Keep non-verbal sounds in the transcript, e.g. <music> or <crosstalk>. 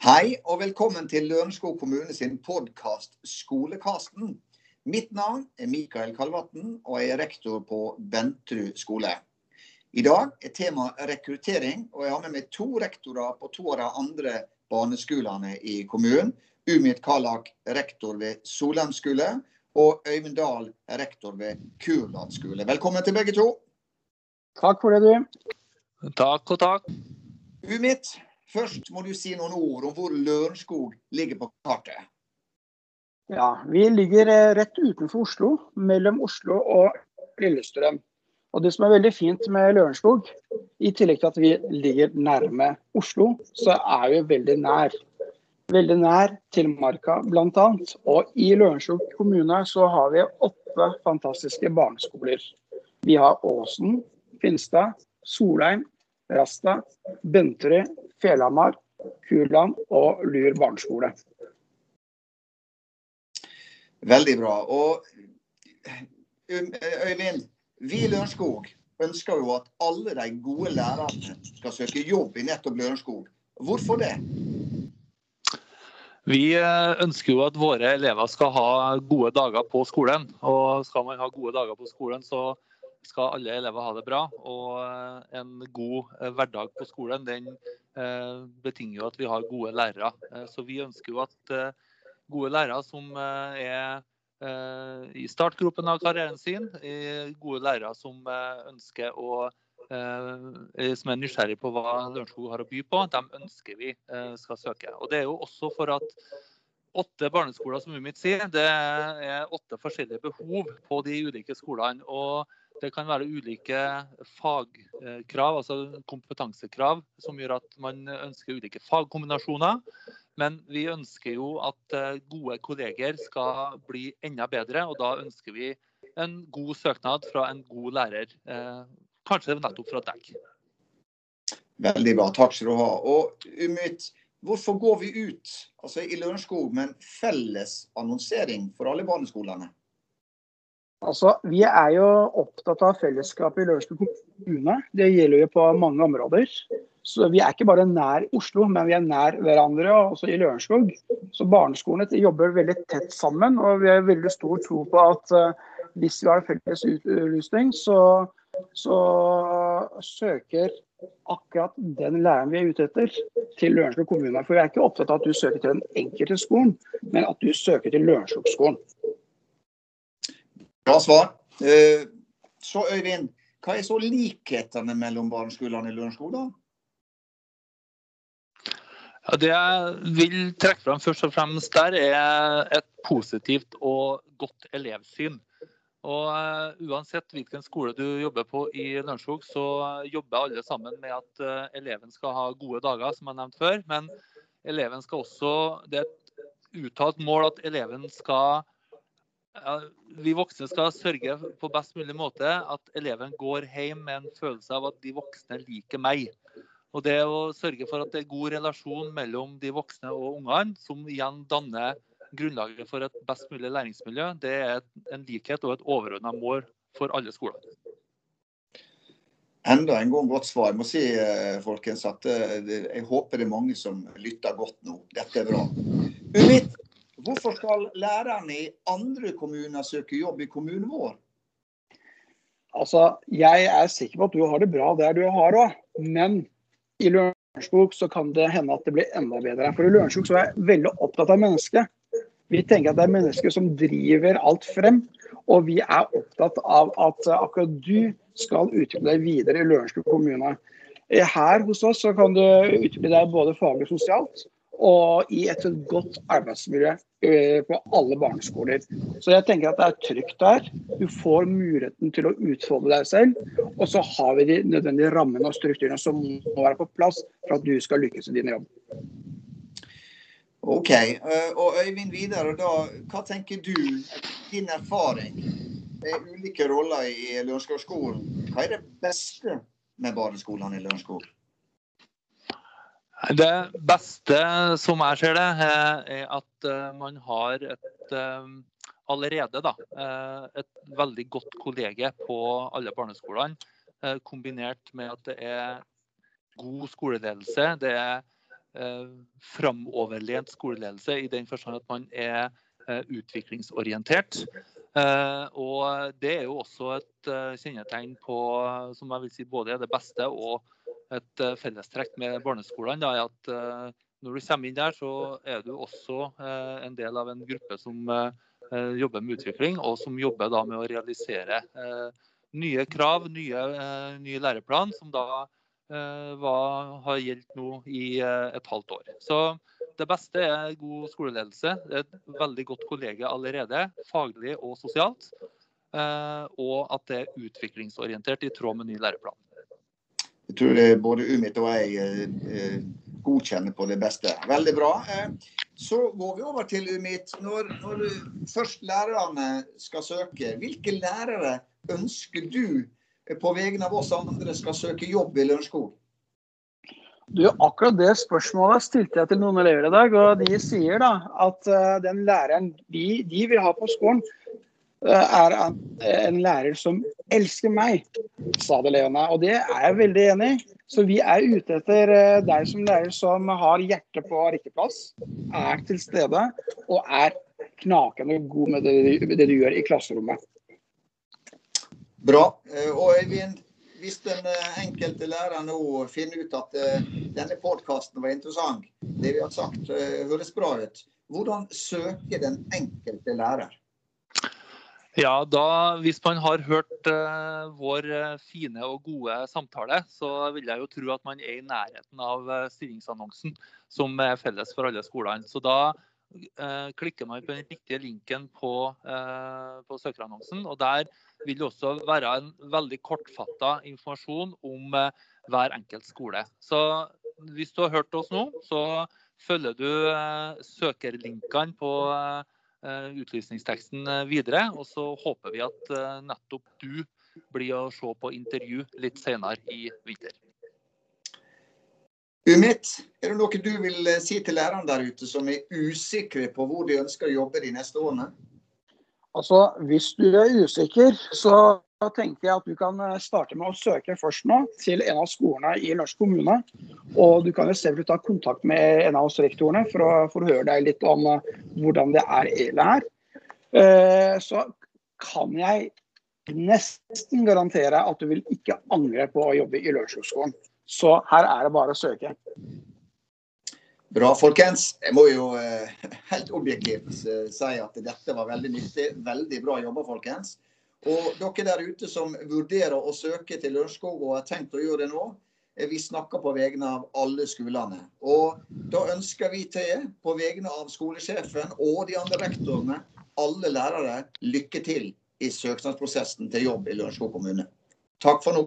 Hei og velkommen til Lørenskog kommune sin podkast Skolekasten. Mitt navn er Mikael Kalvatn, og jeg er rektor på Bentrud skole. I dag er tema rekruttering, og jeg har med meg to rektorer på to av de andre barneskolene i kommunen. Umid Kalak, rektor ved Solheim skole, og Øyvind Dahl, rektor ved Kurland skole. Velkommen til begge to. Takk for det, du. Takk og takk. Umid, Først må du si noen ord om hvor Lørenskog ligger på kartet. Ja, Vi ligger eh, rett utenfor Oslo, mellom Oslo og Lillestrøm. Og Det som er veldig fint med Lørenskog, i tillegg til at vi ligger nærme Oslo, så er vi veldig nær. Veldig nær til Marka bl.a. Og i Lørenskog kommune så har vi åtte fantastiske barneskoler. Vi har Åsen, Finstad, Solheim, Rasta, Benterud, Fjellhamar, Kurland og Lur barneskole. Veldig bra. Og Øyvind, vi i Lørenskog ønsker jo at alle de gode lærerne skal søke jobb i nettopp Lørenskog. Hvorfor det? Vi eh, ønsker jo at våre elever skal ha gode dager på skolen. Og skal man ha gode dager på skolen, så skal alle elever ha det bra. Og eh, en god eh, hverdag på skolen den betinger jo at vi har gode lærere. Så vi ønsker jo at gode lærere som er i startgropen av karrieren sin, gode lærere som ønsker å som er nysgjerrig på hva Lørenskog har å by på, de ønsker vi skal søke. Og Det er jo også for at åtte barneskoler, som Umit sier, det er åtte forskjellige behov på de ulike skolene. og det kan være ulike fagkrav, altså kompetansekrav, som gjør at man ønsker ulike fagkombinasjoner. Men vi ønsker jo at eh, gode kolleger skal bli enda bedre, og da ønsker vi en god søknad fra en god lærer. Eh, kanskje nettopp fra deg. Veldig bra, takk skal du ha. Og Umit, hvorfor går vi ut altså i Lørenskog med en felles annonsering for alle barneskolene? Altså, Vi er jo opptatt av fellesskapet i Lørenskog kommune. Det gjelder jo på mange områder. Så Vi er ikke bare nær Oslo, men vi er nær hverandre også i Lørenskog. Så Barneskolene jobber veldig tett sammen. og Vi har veldig stor tro på at uh, hvis vi har felles utlysning, så, så søker akkurat den læreren vi er ute etter, til Lørenskog kommune. For Vi er ikke opptatt av at du søker til den enkelte skolen, men at du søker til Lørenskog-skolen. Bra svar. Eh, så Øyvind, hva er så likhetene mellom barneskolene i Lørenskog, da? Ja, det jeg vil trekke fram først og fremst der, er et positivt og godt elevsyn. Og uh, Uansett hvilken skole du jobber på i Lørenskog, så jobber alle sammen med at uh, eleven skal ha gode dager, som jeg nevnte før. Men eleven skal også, det er et uttalt mål at eleven skal vi voksne skal sørge på best mulig måte at eleven går hjem med en følelse av at de voksne liker meg. Og det å sørge for at det er god relasjon mellom de voksne og ungene, som igjen danner grunnlaget for et best mulig læringsmiljø, det er en likhet og et overordna mål for alle skoler. Enda en gang godt svar. Jeg må si eh, folkens, at eh, jeg håper det er mange som lytter godt nå. Dette er bra. Uvitt, Hvorfor skal lærerne i andre kommuner søke jobb i kommunen vår? Altså, Jeg er sikker på at du har det bra der du har òg, men i Lørenskog så kan det hende at det blir enda bedre. For i Lørenskog så er jeg veldig opptatt av mennesket. Vi tenker at det er mennesker som driver alt frem. Og vi er opptatt av at akkurat du skal utvikle deg videre i Lørenskog kommune. Her hos oss så kan du utvikle deg både faglig og sosialt, og i et godt arbeidsmiljø eh, på alle barneskoler. Så jeg tenker at det er trygt der. Du får muligheten til å utfolde deg selv. Og så har vi de nødvendige rammene og strukturene som må være på plass for at du skal lykkes i din jobb. OK. Eh, og Øyvind videre, da, hva tenker du, din erfaring med ulike roller i Lørenskog-skolen? Hva er det beste med badeskolene i Lørenskog? Det beste, som jeg ser det, er at man har et allerede da, et veldig godt kollege på alle barneskolene. Kombinert med at det er god skoleledelse. Det er framoverlent skoleledelse i den forstand at man er utviklingsorientert. Og det er jo også et kjennetegn på som jeg vil si både er det beste og et eh, fellestrekk med barneskolene er at eh, når du kommer inn der, så er du også eh, en del av en gruppe som jobber med utvikling, og som jobber da med å realisere nye krav, nye, ny læreplan, som da var, har gjeldt nå i et halvt år. Så det beste er god skoleledelse. Et veldig godt kollege allerede, faglig og sosialt. Og at det er utviklingsorientert i tråd med ny læreplan. Jeg tror både Umit og jeg eh, eh, godkjenner på det beste. Veldig bra. Eh, så går vi over til Umit. Når, når først lærerne skal søke, hvilke lærere ønsker du på vegne av oss andre skal søke jobb i Lørenskog? Du, Akkurat det spørsmålet stilte jeg til noen elever i dag. og De sier da at den læreren de, de vil ha på skolen, er en lærer som elsker meg, sa det Leona. Og det er jeg veldig enig i. Så vi er ute etter uh, deg som lærer som har hjertet på riktig plass, er til stede og er knakende god med det, det du gjør i klasserommet. Bra. Eh, og Øyvind, hvis den eh, enkelte lærer nå finner ut at denne podkasten var interessant, det vi har sagt høres bra ut, hvordan søker den enkelte lærer? Ja, da, Hvis man har hørt uh, vår uh, fine og gode samtale, så vil jeg jo tro at man er i nærheten av uh, stillingsannonsen som er felles for alle skolene. Så da klikker man på den riktige linken på, på søkerannonsen. og Der vil også være en veldig kortfatta informasjon om hver enkelt skole. Så hvis du har hørt oss nå, så følger du søkerlinkene på Eh, utlysningsteksten eh, videre. Og så håper vi at eh, nettopp du blir å se på intervju litt senere i vinter. Umit, er det noe du vil si til lærerne der ute som er usikre på hvor de ønsker å jobbe de neste årene? Altså, Hvis du er usikker, så tenker jeg at du kan eh, starte med å søke først nå til en av skolene i Lørenskog kommune. Og du kan jo selvfølgelig ta kontakt med en av oss rektorene for å, for høre deg litt om uh, hvordan det er eller her. Uh, så kan jeg nesten garantere at du vil ikke angre på å jobbe i Lørenskogskolen. Så her er det bare å søke. Bra, folkens. Jeg må jo uh, <laughs> helt objektivt si at dette var veldig nyttig. Veldig bra jobba, folkens. Og dere der ute som vurderer å søke til Lørenskog og har tenkt å gjøre det nå, eh, vi snakker på vegne av alle skolene. Og da ønsker vi til, på vegne av skolesjefen og de andre rektorene, alle lærere, lykke til i søknadsprosessen til jobb i Lørenskog kommune. Takk for nå.